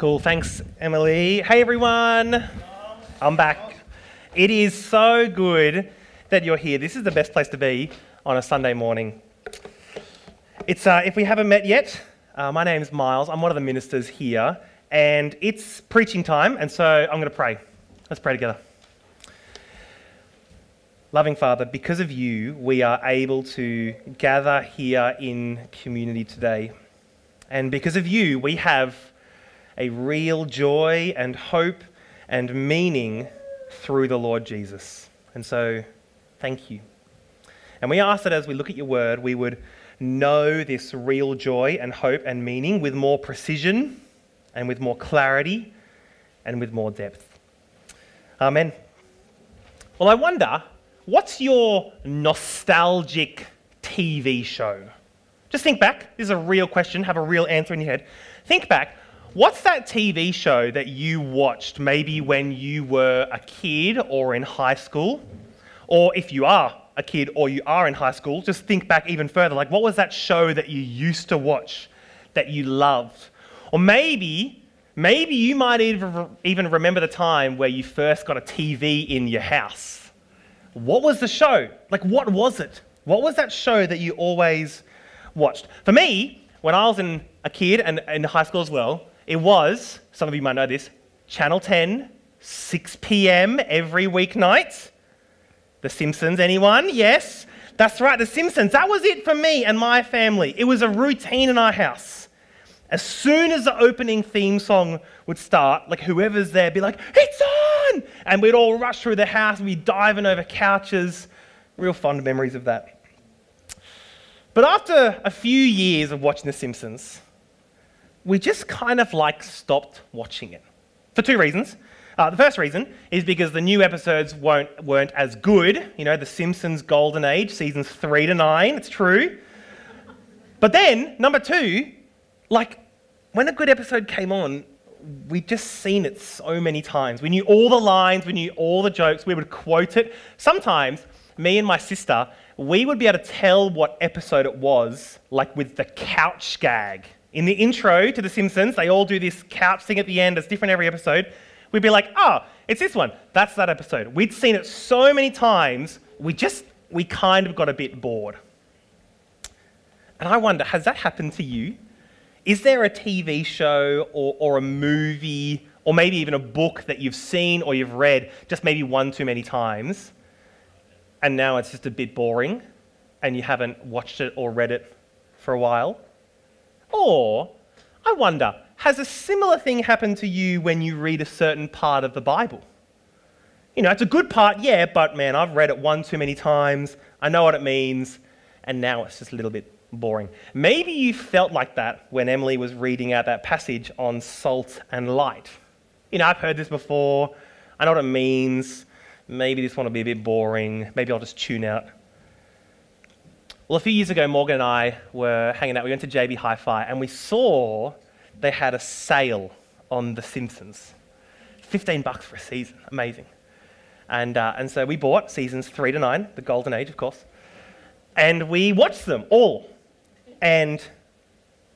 Cool. Thanks, Emily. Hey, everyone. I'm back. It is so good that you're here. This is the best place to be on a Sunday morning. It's, uh, if we haven't met yet, uh, my name's Miles. I'm one of the ministers here, and it's preaching time, and so I'm going to pray. Let's pray together. Loving Father, because of you, we are able to gather here in community today. And because of you, we have a real joy and hope and meaning through the Lord Jesus. And so, thank you. And we ask that as we look at your word, we would know this real joy and hope and meaning with more precision and with more clarity and with more depth. Amen. Well, I wonder What's your nostalgic TV show? Just think back. This is a real question. Have a real answer in your head. Think back. What's that TV show that you watched maybe when you were a kid or in high school? Or if you are a kid or you are in high school, just think back even further. Like, what was that show that you used to watch that you loved? Or maybe, maybe you might even remember the time where you first got a TV in your house what was the show? Like, what was it? What was that show that you always watched? For me, when I was in a kid and in high school as well, it was, some of you might know this, Channel 10, 6 p.m. every weeknight. The Simpsons, anyone? Yes? That's right, The Simpsons. That was it for me and my family. It was a routine in our house. As soon as the opening theme song would start, like whoever's there be like, it's on! And we'd all rush through the house and be diving over couches. Real fond memories of that. But after a few years of watching The Simpsons, we just kind of like stopped watching it. For two reasons. Uh, the first reason is because the new episodes weren't, weren't as good. You know, The Simpsons Golden Age, seasons three to nine, it's true. But then, number two, like, when a good episode came on, we'd just seen it so many times. We knew all the lines, we knew all the jokes, we would quote it. Sometimes, me and my sister, we would be able to tell what episode it was, like with the couch gag. In the intro to The Simpsons, they all do this couch thing at the end, it's different every episode. We'd be like, oh, it's this one, that's that episode. We'd seen it so many times, we just, we kind of got a bit bored. And I wonder, has that happened to you? Is there a TV show or, or a movie or maybe even a book that you've seen or you've read just maybe one too many times and now it's just a bit boring and you haven't watched it or read it for a while? Or, I wonder, has a similar thing happened to you when you read a certain part of the Bible? You know, it's a good part, yeah, but man, I've read it one too many times, I know what it means, and now it's just a little bit boring. Maybe you felt like that when Emily was reading out that passage on salt and light. You know, I've heard this before. I know what it means. Maybe this one will be a bit boring. Maybe I'll just tune out. Well, a few years ago, Morgan and I were hanging out. We went to JB Hi Fi and we saw they had a sale on The Simpsons. 15 bucks for a season. Amazing. And, uh, and so we bought seasons three to nine, the golden age, of course. And we watched them all. And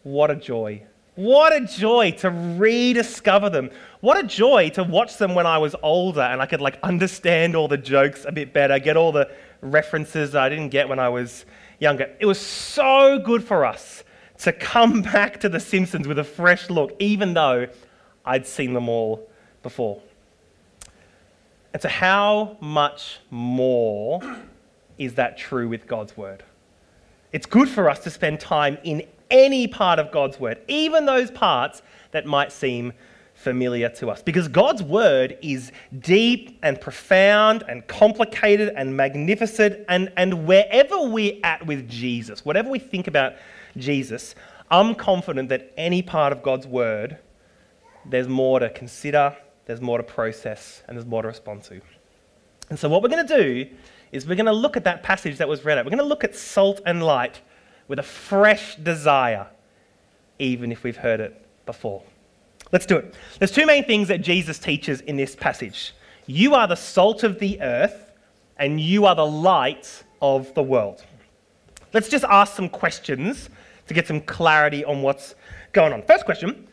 what a joy. What a joy to rediscover them. What a joy to watch them when I was older and I could like understand all the jokes a bit better, get all the references that I didn't get when I was younger. It was so good for us to come back to The Simpsons with a fresh look, even though I'd seen them all before. And so, how much more is that true with God's Word? It's good for us to spend time in any part of God's word, even those parts that might seem familiar to us. Because God's word is deep and profound and complicated and magnificent. And, and wherever we're at with Jesus, whatever we think about Jesus, I'm confident that any part of God's word, there's more to consider, there's more to process, and there's more to respond to. And so, what we're going to do is we're going to look at that passage that was read out. We're going to look at salt and light with a fresh desire, even if we've heard it before. Let's do it. There's two main things that Jesus teaches in this passage you are the salt of the earth, and you are the light of the world. Let's just ask some questions to get some clarity on what's going on. First question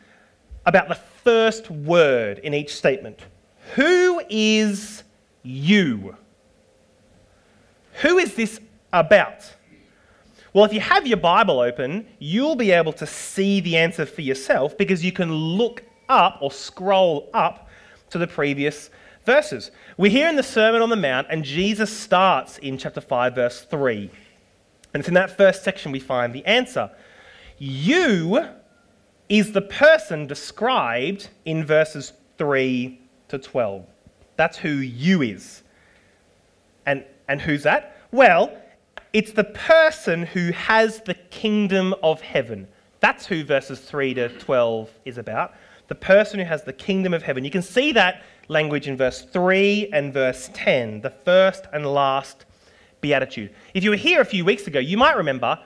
about the first word in each statement. Who is you? Who is this about? Well, if you have your Bible open, you'll be able to see the answer for yourself because you can look up or scroll up to the previous verses. We're here in the Sermon on the Mount, and Jesus starts in chapter 5, verse 3. And it's in that first section we find the answer. You is the person described in verses 3 to 12. That's who you is. And, and who's that? Well, it's the person who has the kingdom of heaven. That's who verses 3 to 12 is about. The person who has the kingdom of heaven. You can see that language in verse 3 and verse 10, the first and last beatitude. If you were here a few weeks ago, you might remember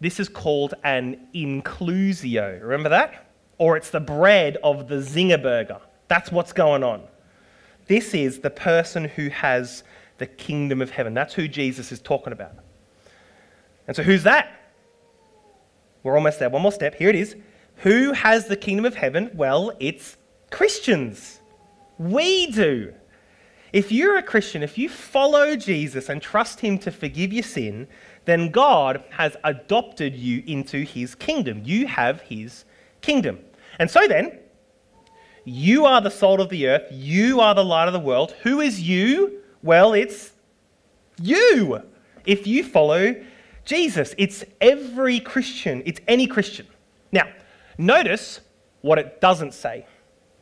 this is called an inclusio. Remember that? Or it's the bread of the zinger burger. That's what's going on. This is the person who has the kingdom of heaven. That's who Jesus is talking about. And so, who's that? We're almost there. One more step. Here it is. Who has the kingdom of heaven? Well, it's Christians. We do. If you're a Christian, if you follow Jesus and trust Him to forgive your sin, then God has adopted you into His kingdom. You have His kingdom. And so then, you are the salt of the earth, you are the light of the world. Who is you? Well, it's you. If you follow Jesus, it's every Christian, it's any Christian. Now, notice what it doesn't say.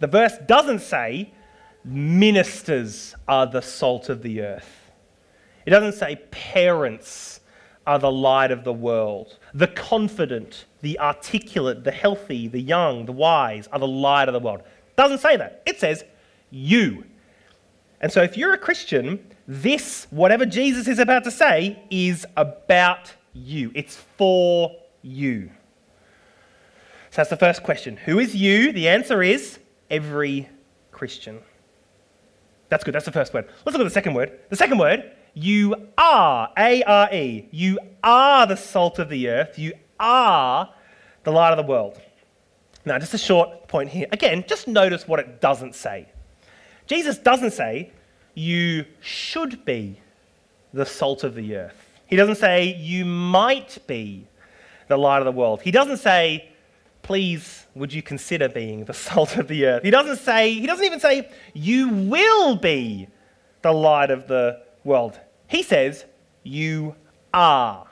The verse doesn't say, ministers are the salt of the earth. It doesn't say parents are the light of the world. The confident, the articulate, the healthy, the young, the wise are the light of the world. Doesn't say that. It says you. And so if you're a Christian, this, whatever Jesus is about to say, is about you. It's for you. So that's the first question. Who is you? The answer is every Christian. That's good. That's the first word. Let's look at the second word. The second word, you are, A R E. You are the salt of the earth. You are the light of the world. Now, just a short point here. Again, just notice what it doesn't say. Jesus doesn't say, you should be the salt of the earth. He doesn't say, you might be the light of the world. He doesn't say, please, would you consider being the salt of the earth? He doesn't say, he doesn't even say, you will be the light of the world. He says, you are.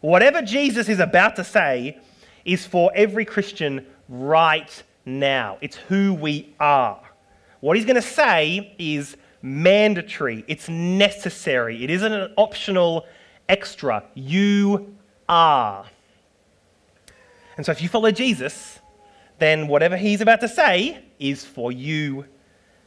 Whatever Jesus is about to say is for every Christian right now. It's who we are. What he's going to say is mandatory, it's necessary, it isn't an optional extra. You are. And so if you follow Jesus, then whatever he's about to say is for you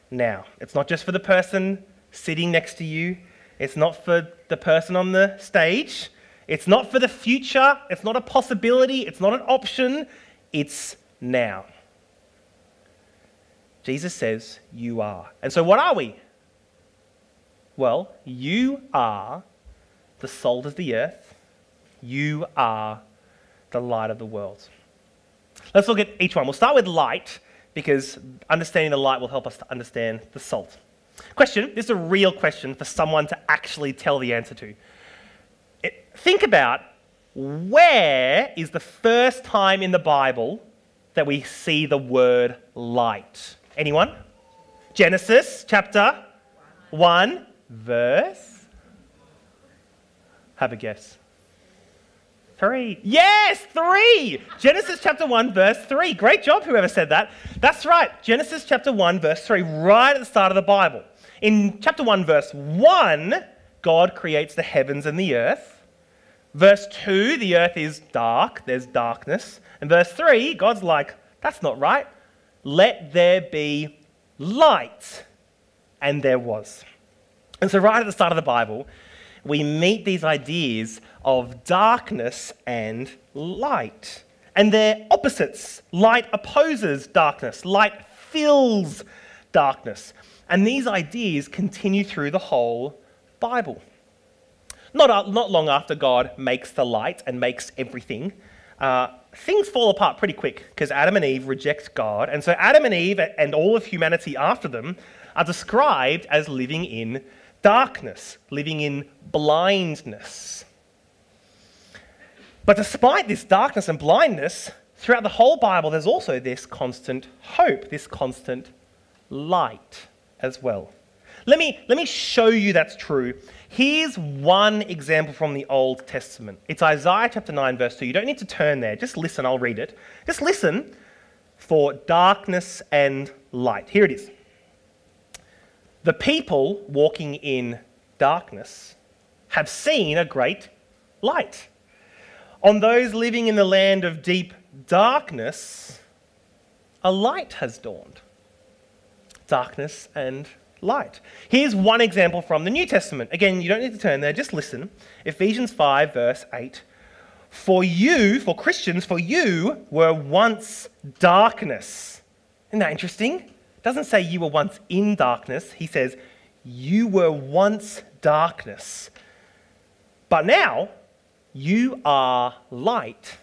now. It's not just for the person sitting next to you, it's not for the person on the stage, it's not for the future, it's not a possibility, it's not an option, it's now. Jesus says, You are. And so, what are we? Well, you are the salt of the earth, you are the light of the world. Let's look at each one. We'll start with light because understanding the light will help us to understand the salt. Question this is a real question for someone to actually tell the answer to. It, think about where is the first time in the Bible that we see the word light? Anyone? Genesis chapter 1, verse. Have a guess. Three. Yes, three. Genesis chapter 1, verse 3. Great job, whoever said that. That's right. Genesis chapter 1, verse 3, right at the start of the Bible. In chapter 1, verse 1, God creates the heavens and the earth. Verse 2, the earth is dark, there's darkness. And verse 3, God's like, that's not right. Let there be light. And there was. And so, right at the start of the Bible, we meet these ideas of darkness and light. And they're opposites. Light opposes darkness, light fills darkness. And these ideas continue through the whole Bible. Not, not long after God makes the light and makes everything, uh, things fall apart pretty quick because Adam and Eve reject God. And so Adam and Eve and all of humanity after them are described as living in darkness, living in blindness. But despite this darkness and blindness, throughout the whole Bible, there's also this constant hope, this constant light as well. Let me, let me show you that's true. Here's one example from the Old Testament. It's Isaiah chapter 9, verse 2. You don't need to turn there, just listen, I'll read it. Just listen for darkness and light. Here it is. The people walking in darkness have seen a great light. On those living in the land of deep darkness, a light has dawned. Darkness and light. Here's one example from the New Testament. Again, you don't need to turn there, just listen. Ephesians 5, verse 8. For you, for Christians, for you were once darkness. Isn't that interesting? It doesn't say you were once in darkness. He says you were once darkness. But now you are light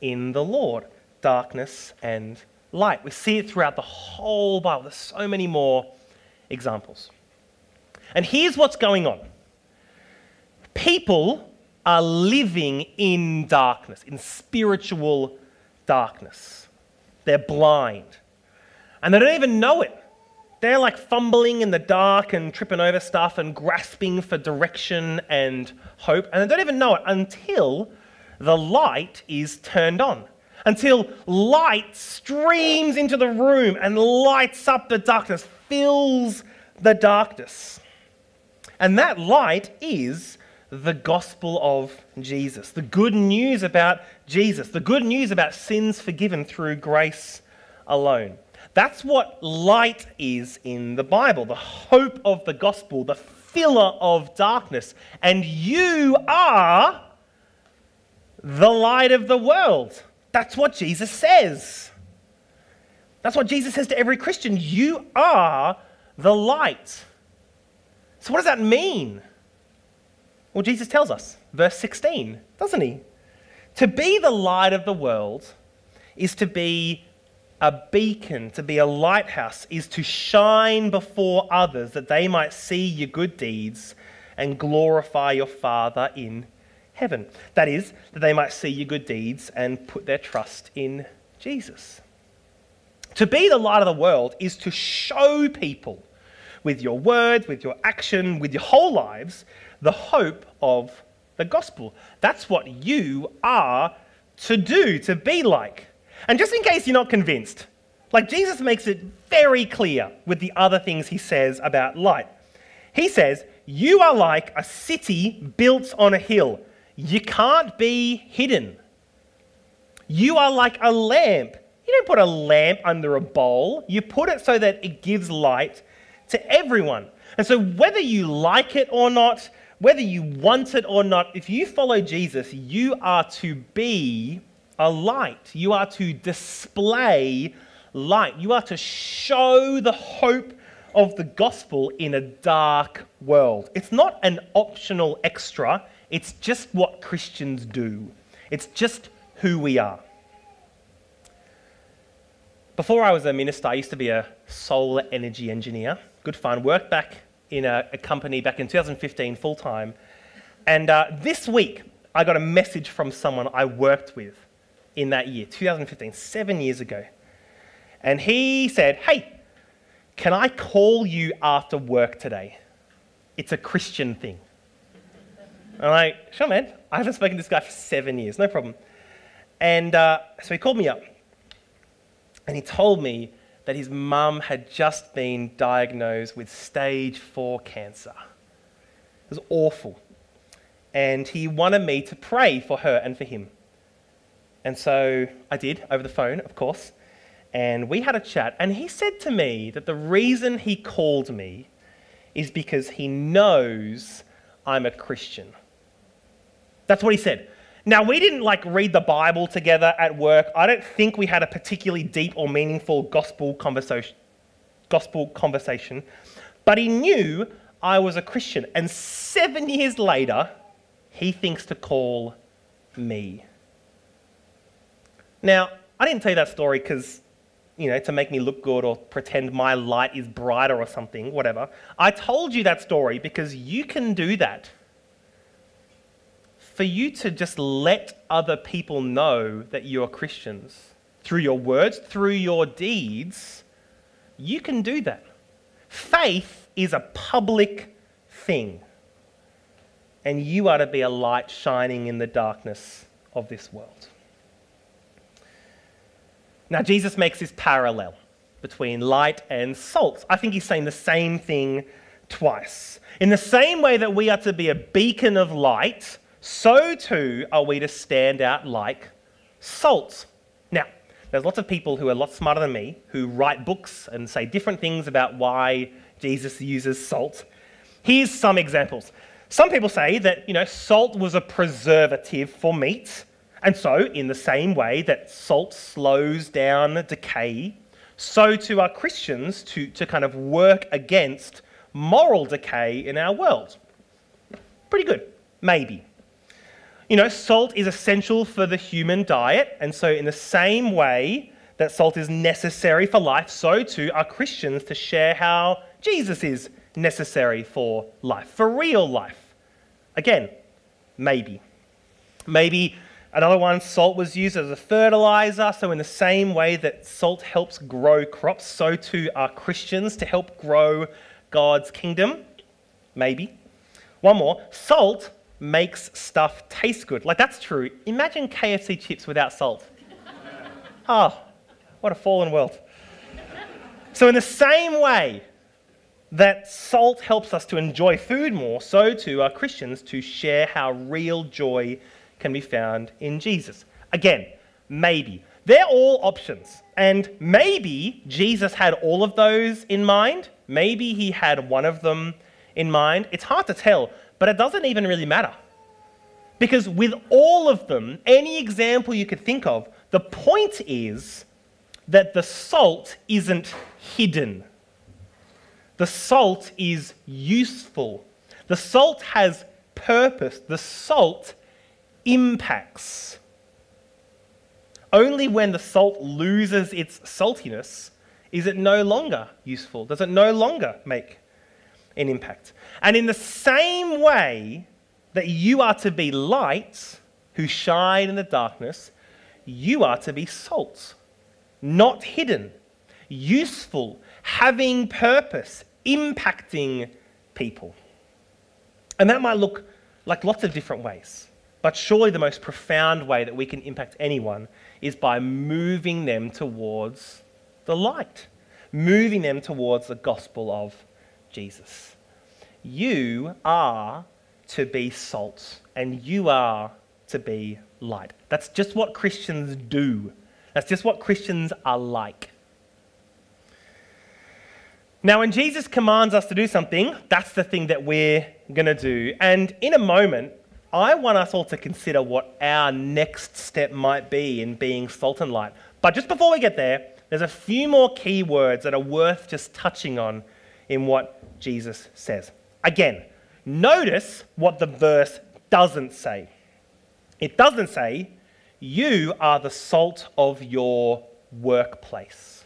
in the Lord. Darkness and light. We see it throughout the whole Bible. There's so many more examples. And here's what's going on people are living in darkness, in spiritual darkness. They're blind. And they don't even know it. They're like fumbling in the dark and tripping over stuff and grasping for direction and hope. And they don't even know it until the light is turned on. Until light streams into the room and lights up the darkness, fills the darkness. And that light is the gospel of Jesus, the good news about Jesus, the good news about sins forgiven through grace alone. That's what light is in the Bible, the hope of the gospel, the filler of darkness. And you are the light of the world. That's what Jesus says. That's what Jesus says to every Christian. You are the light. So, what does that mean? Well, Jesus tells us, verse 16, doesn't he? To be the light of the world is to be a beacon, to be a lighthouse, is to shine before others that they might see your good deeds and glorify your Father in heaven. That is, that they might see your good deeds and put their trust in Jesus. To be the light of the world is to show people with your words, with your action, with your whole lives, the hope of the gospel. That's what you are to do, to be like. And just in case you're not convinced, like Jesus makes it very clear with the other things he says about light. He says, You are like a city built on a hill. You can't be hidden. You are like a lamp. You don't put a lamp under a bowl, you put it so that it gives light to everyone. And so, whether you like it or not, whether you want it or not, if you follow Jesus, you are to be a light. You are to display light. You are to show the hope of the gospel in a dark world. It's not an optional extra, it's just what Christians do, it's just who we are. Before I was a minister, I used to be a solar energy engineer. Good fun. Worked back in a, a company back in 2015 full time. And uh, this week, I got a message from someone I worked with in that year, 2015, seven years ago. And he said, Hey, can I call you after work today? It's a Christian thing. I'm like, Sure, man. I haven't spoken to this guy for seven years, no problem. And uh, so he called me up and he told me that his mum had just been diagnosed with stage four cancer. It was awful. And he wanted me to pray for her and for him. And so I did over the phone, of course. And we had a chat. And he said to me that the reason he called me is because he knows I'm a Christian. That's what he said. Now, we didn't like read the Bible together at work. I don't think we had a particularly deep or meaningful gospel conversation, gospel conversation, but he knew I was a Christian. And seven years later, he thinks to call me. Now, I didn't tell you that story because, you know, to make me look good or pretend my light is brighter or something, whatever. I told you that story because you can do that. For you to just let other people know that you're Christians through your words, through your deeds, you can do that. Faith is a public thing, and you are to be a light shining in the darkness of this world. Now, Jesus makes this parallel between light and salt. I think he's saying the same thing twice. In the same way that we are to be a beacon of light, so too are we to stand out like salt. Now, there's lots of people who are a lot smarter than me who write books and say different things about why Jesus uses salt. Here's some examples. Some people say that, you know, salt was a preservative for meat. And so, in the same way that salt slows down decay, so too are Christians to, to kind of work against moral decay in our world. Pretty good, maybe. You know, salt is essential for the human diet, and so, in the same way that salt is necessary for life, so too are Christians to share how Jesus is necessary for life, for real life. Again, maybe. Maybe Another one, salt was used as a fertilizer. So, in the same way that salt helps grow crops, so too are Christians to help grow God's kingdom. Maybe. One more, salt makes stuff taste good. Like, that's true. Imagine KFC chips without salt. oh, what a fallen world. So, in the same way that salt helps us to enjoy food more, so too are Christians to share how real joy can be found in Jesus. Again, maybe. They're all options. And maybe Jesus had all of those in mind. Maybe he had one of them in mind. It's hard to tell, but it doesn't even really matter. Because with all of them, any example you could think of, the point is that the salt isn't hidden. The salt is useful. The salt has purpose. The salt impacts. Only when the salt loses its saltiness is it no longer useful, does it no longer make an impact. And in the same way that you are to be lights who shine in the darkness, you are to be salt, not hidden, useful, having purpose, impacting people. And that might look like lots of different ways. But surely the most profound way that we can impact anyone is by moving them towards the light, moving them towards the gospel of Jesus. You are to be salt and you are to be light. That's just what Christians do. That's just what Christians are like. Now, when Jesus commands us to do something, that's the thing that we're going to do. And in a moment, I want us all to consider what our next step might be in being salt and light. But just before we get there, there's a few more key words that are worth just touching on in what Jesus says. Again, notice what the verse doesn't say. It doesn't say, You are the salt of your workplace.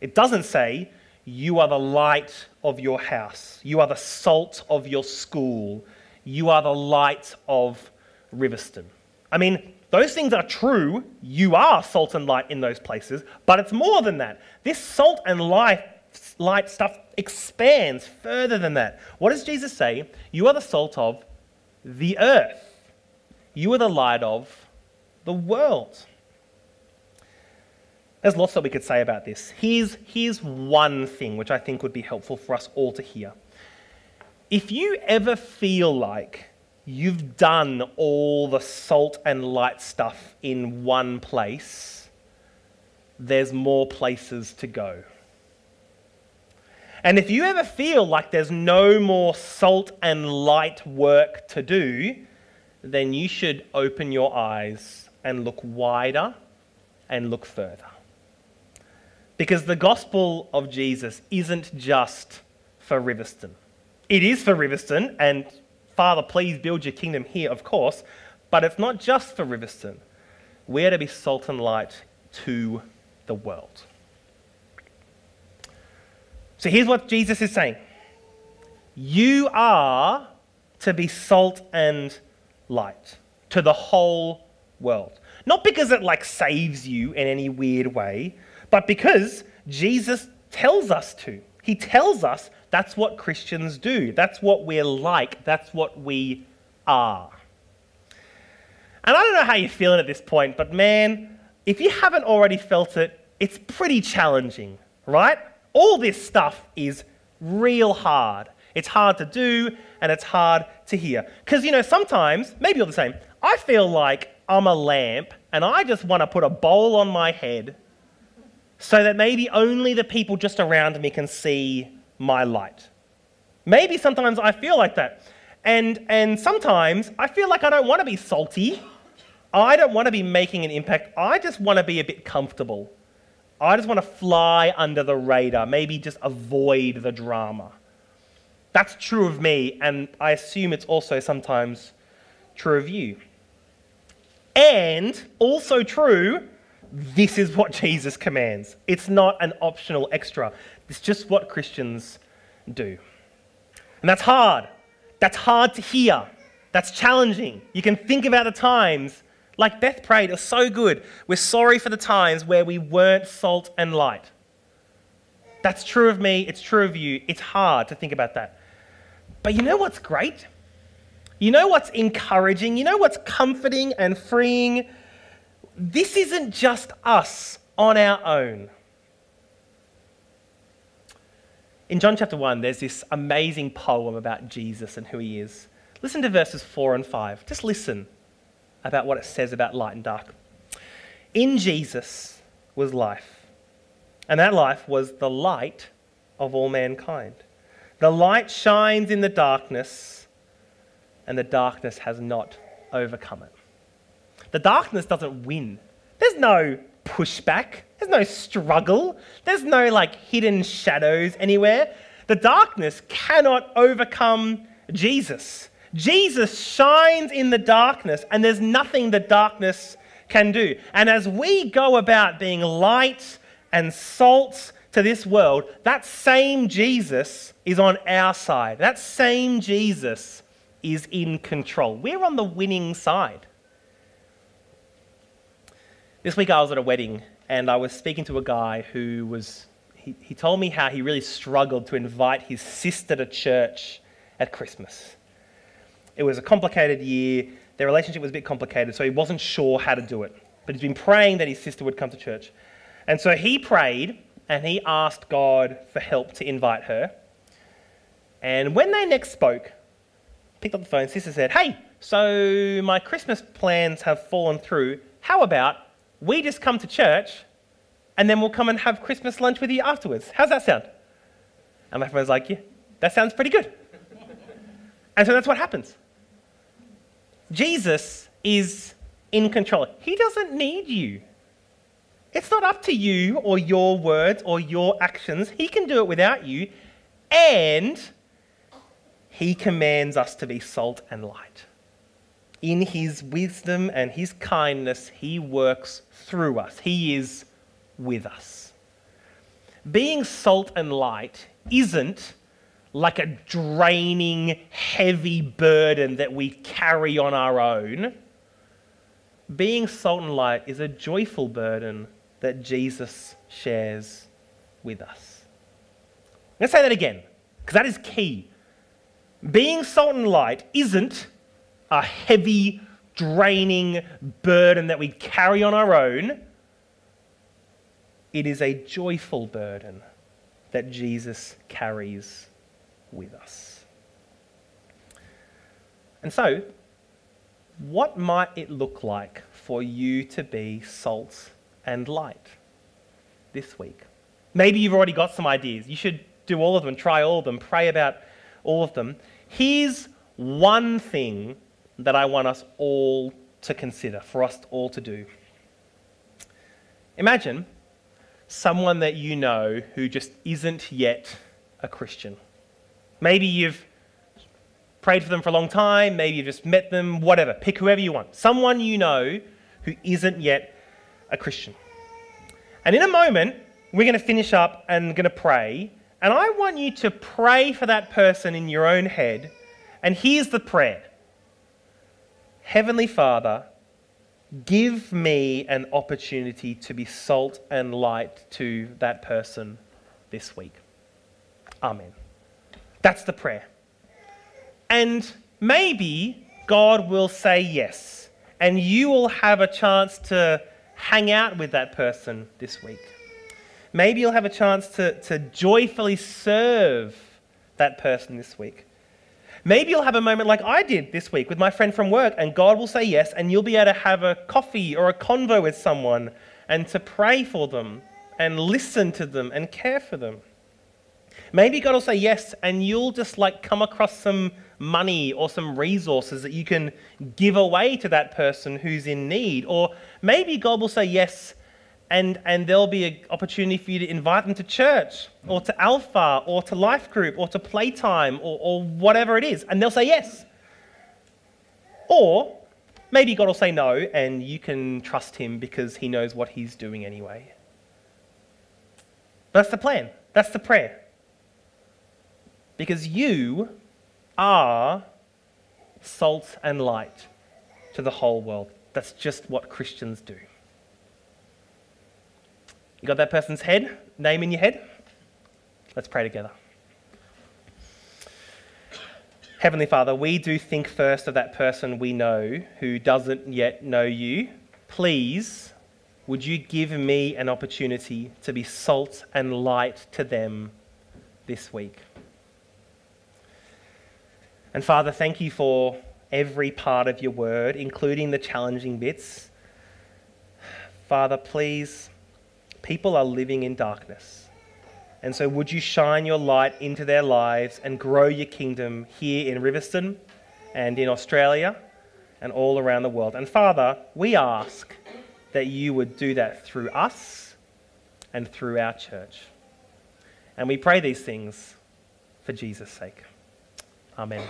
It doesn't say, You are the light of your house. You are the salt of your school. You are the light of Riverstone. I mean, those things are true. You are salt and light in those places, but it's more than that. This salt and light, light stuff expands further than that. What does Jesus say? You are the salt of the earth. You are the light of the world. There's lots that we could say about this. Here's, here's one thing which I think would be helpful for us all to hear. If you ever feel like you've done all the salt and light stuff in one place, there's more places to go. And if you ever feel like there's no more salt and light work to do, then you should open your eyes and look wider and look further. Because the gospel of Jesus isn't just for Riverstone. It is for Riverstone, and Father, please build your kingdom here, of course, but it's not just for Riverstone. We are to be salt and light to the world. So here's what Jesus is saying You are to be salt and light to the whole world. Not because it like saves you in any weird way, but because Jesus tells us to. He tells us that's what Christians do. That's what we're like. That's what we are. And I don't know how you're feeling at this point, but man, if you haven't already felt it, it's pretty challenging, right? All this stuff is real hard. It's hard to do and it's hard to hear. Because, you know, sometimes, maybe you're the same, I feel like I'm a lamp and I just want to put a bowl on my head so that maybe only the people just around me can see my light. Maybe sometimes I feel like that. And, and sometimes I feel like I don't want to be salty. I don't want to be making an impact. I just want to be a bit comfortable. I just want to fly under the radar, maybe just avoid the drama. That's true of me, and I assume it's also sometimes true of you. And also true, this is what Jesus commands. It's not an optional extra, it's just what Christians do. And that's hard. That's hard to hear. That's challenging. You can think about the times, like Beth prayed, was so good. We're sorry for the times where we weren't salt and light. That's true of me, it's true of you. It's hard to think about that. But you know what's great? You know what's encouraging? You know what's comforting and freeing? This isn't just us on our own. In John chapter 1, there's this amazing poem about Jesus and who he is. Listen to verses 4 and 5. Just listen about what it says about light and dark. In Jesus was life, and that life was the light of all mankind. The light shines in the darkness, and the darkness has not overcome it. The darkness doesn't win. There's no pushback, there's no struggle, there's no like hidden shadows anywhere. The darkness cannot overcome Jesus. Jesus shines in the darkness, and there's nothing the darkness can do. And as we go about being light and salt to this world, that same Jesus is on our side. That same Jesus is in control. We're on the winning side. This week I was at a wedding and I was speaking to a guy who was, he, he told me how he really struggled to invite his sister to church at Christmas. It was a complicated year, their relationship was a bit complicated, so he wasn't sure how to do it. But he's been praying that his sister would come to church. And so he prayed and he asked God for help to invite her. And when they next spoke, picked up the phone, sister said, Hey, so my Christmas plans have fallen through. How about we just come to church and then we'll come and have Christmas lunch with you afterwards? How's that sound? And my friend's like, Yeah, that sounds pretty good. and so that's what happens. Jesus is in control. He doesn't need you. It's not up to you or your words or your actions. He can do it without you. And he commands us to be salt and light. In his wisdom and his kindness, he works through us, he is with us. Being salt and light isn't like a draining, heavy burden that we carry on our own. Being salt and light is a joyful burden that Jesus shares with us. I'm going to say that again, because that is key. Being salt and light isn't a heavy, draining burden that we carry on our own. It is a joyful burden that Jesus carries with us. And so, what might it look like for you to be salt and light this week. Maybe you've already got some ideas. You should do all of them, try all of them, pray about all of them. Here's one thing that I want us all to consider, for us all to do. Imagine someone that you know who just isn't yet a Christian. Maybe you've prayed for them for a long time, maybe you've just met them, whatever. Pick whoever you want. Someone you know who isn't yet a Christian. And in a moment, we're going to finish up and going to pray. And I want you to pray for that person in your own head. And here's the prayer Heavenly Father, give me an opportunity to be salt and light to that person this week. Amen. That's the prayer. And maybe God will say yes, and you will have a chance to hang out with that person this week. Maybe you'll have a chance to, to joyfully serve that person this week. Maybe you'll have a moment like I did this week with my friend from work, and God will say yes, and you'll be able to have a coffee or a convo with someone and to pray for them and listen to them and care for them. Maybe God will say yes, and you'll just like come across some money or some resources that you can give away to that person who's in need. Or maybe God will say yes, and, and there'll be an opportunity for you to invite them to church or to Alpha or to Life Group or to Playtime or, or whatever it is, and they'll say yes. Or maybe God will say no, and you can trust Him because He knows what He's doing anyway. That's the plan. That's the prayer. Because you are salt and light to the whole world. That's just what Christians do. You got that person's head, name in your head? Let's pray together. Heavenly Father, we do think first of that person we know who doesn't yet know you. Please, would you give me an opportunity to be salt and light to them this week? And Father, thank you for every part of your word, including the challenging bits. Father, please, people are living in darkness. And so, would you shine your light into their lives and grow your kingdom here in Riverstone and in Australia and all around the world? And Father, we ask that you would do that through us and through our church. And we pray these things for Jesus' sake. Amen.